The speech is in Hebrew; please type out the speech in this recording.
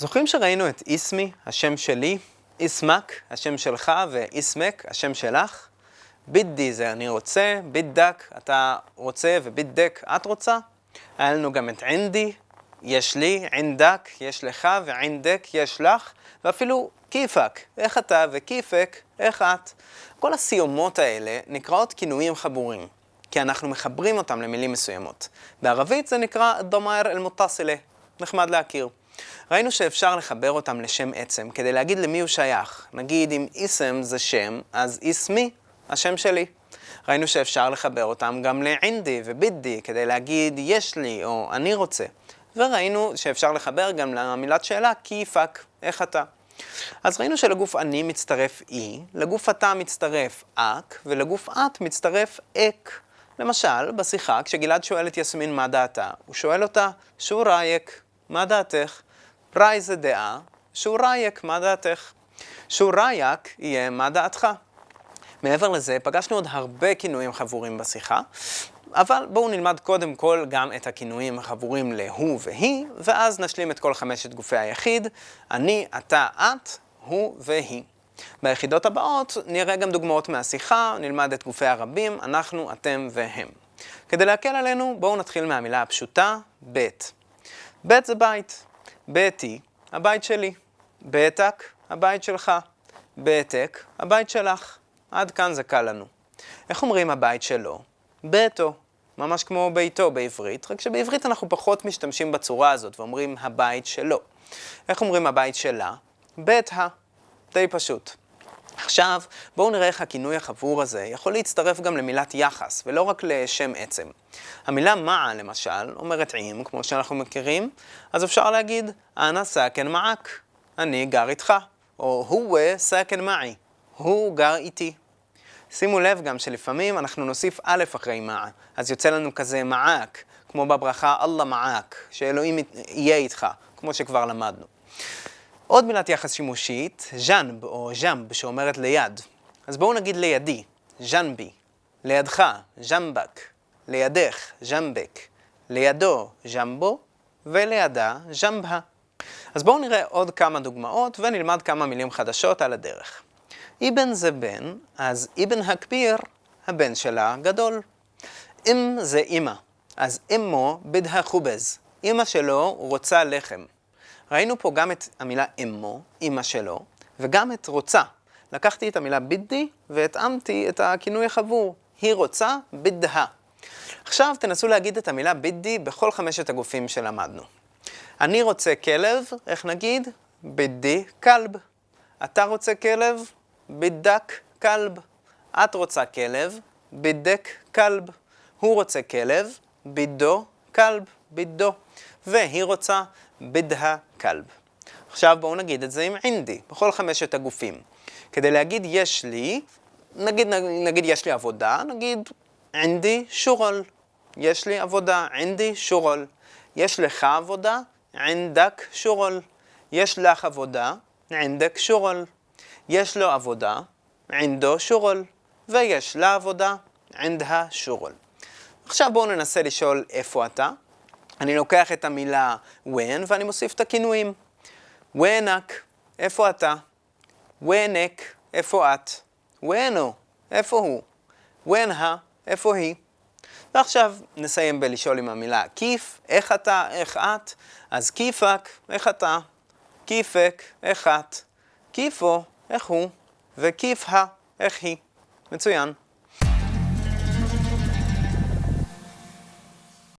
זוכרים שראינו את איסמי, השם שלי, איסמק, השם שלך, ואיסמק, השם שלך? בידי זה אני רוצה, בידק, אתה רוצה, ובידק, את רוצה? היה לנו גם את עינדי, יש לי, עינדק, יש לך, ועינדק, יש לך, ואפילו כיפק, איך אתה, וכיפק, איך את. כל הסיומות האלה נקראות כינויים חבורים, כי אנחנו מחברים אותם למילים מסוימות. בערבית זה נקרא דומר אל-מוטסילה, נחמד להכיר. ראינו שאפשר לחבר אותם לשם עצם, כדי להגיד למי הוא שייך. נגיד אם איסם זה שם, אז איסמי, השם שלי. ראינו שאפשר לחבר אותם גם לעינדי ובידי, כדי להגיד יש לי או אני רוצה. וראינו שאפשר לחבר גם למילת שאלה כיפק, איך אתה. אז ראינו שלגוף אני מצטרף אי, לגוף אתה מצטרף אק, ולגוף את מצטרף אק. למשל, בשיחה, כשגלעד שואל את יסמין מה דעתה, הוא שואל אותה, שו רייק, מה דעתך? ראי זה דעה, שו רייק, מה דעתך? שו רייק יהיה מה דעתך. מעבר לזה, פגשנו עוד הרבה כינויים חבורים בשיחה, אבל בואו נלמד קודם כל גם את הכינויים החבורים להוא והיא, ואז נשלים את כל חמשת גופי היחיד, אני, אתה, את, הוא והיא. ביחידות הבאות נראה גם דוגמאות מהשיחה, נלמד את גופי הרבים, אנחנו, אתם והם. כדי להקל עלינו, בואו נתחיל מהמילה הפשוטה, בית. בית זה בית. ביתי, הבית שלי. ביתק, הבית שלך. ביתק, הבית שלך. עד כאן זה קל לנו. איך אומרים הבית שלו? ביתו. ממש כמו ביתו בעברית, רק שבעברית אנחנו פחות משתמשים בצורה הזאת ואומרים הבית שלו. איך אומרים הבית שלה? בית ה. די פשוט. עכשיו, בואו נראה איך הכינוי החבור הזה יכול להצטרף גם למילת יחס, ולא רק לשם עצם. המילה מעה, למשל, אומרת עם, כמו שאנחנו מכירים, אז אפשר להגיד, אנא סכן מעק, אני גר איתך, או הוא סכן מעי, הוא גר איתי. שימו לב גם שלפעמים אנחנו נוסיף א' אחרי מעה, אז יוצא לנו כזה מעק, כמו בברכה אללה מעק, שאלוהים יהיה איתך, כמו שכבר למדנו. עוד מילת יחס שימושית, ז'אנב או ז'אמב, שאומרת ליד. אז בואו נגיד לידי, ז'אנבי, לידך, ז'מבק, לידך, ז'מבק, לידו, ז'מבו, ולידה, ז'מבה. אז בואו נראה עוד כמה דוגמאות ונלמד כמה מילים חדשות על הדרך. אבן זה בן, אז אבן הכביר, הבן שלה גדול. אם זה אמא, אז אמו בדהה חובז, אמא שלו רוצה לחם. ראינו פה גם את המילה אמו, אמא שלו, וגם את רוצה. לקחתי את המילה בידי והתאמתי את הכינוי החבור. היא רוצה בדהה. עכשיו תנסו להגיד את המילה בידי בכל חמשת הגופים שלמדנו. אני רוצה כלב, איך נגיד? בידי כלב. אתה רוצה כלב? בידק כלב. את רוצה כלב? בידק כלב. הוא רוצה כלב? בידו כלב. בידו. והיא רוצה בדהה כלב. עכשיו בואו נגיד את זה עם עינדי, בכל חמשת הגופים. כדי להגיד יש לי, נגיד, נגיד יש לי עבודה, נגיד עינדי שורול. יש לי עבודה, עינדי שורול. יש לך עבודה, עינדק שורול. יש לך עבודה, עינדק שורול. יש לו עבודה, עינדו שורול. ויש לה עבודה, עינדה שורול. עכשיו בואו ננסה לשאול איפה אתה. אני לוקח את המילה when ואני מוסיף את הכינויים. ונק, איפה אתה? ונק, איפה את? ונו, איפה הוא? ונה, איפה היא? ועכשיו נסיים בלשאול עם המילה כיף, איך אתה, איך את? אז כיפק, איך אתה? כיפק, איך את? כיפו, איך הוא? וכיפה, איך היא? מצוין.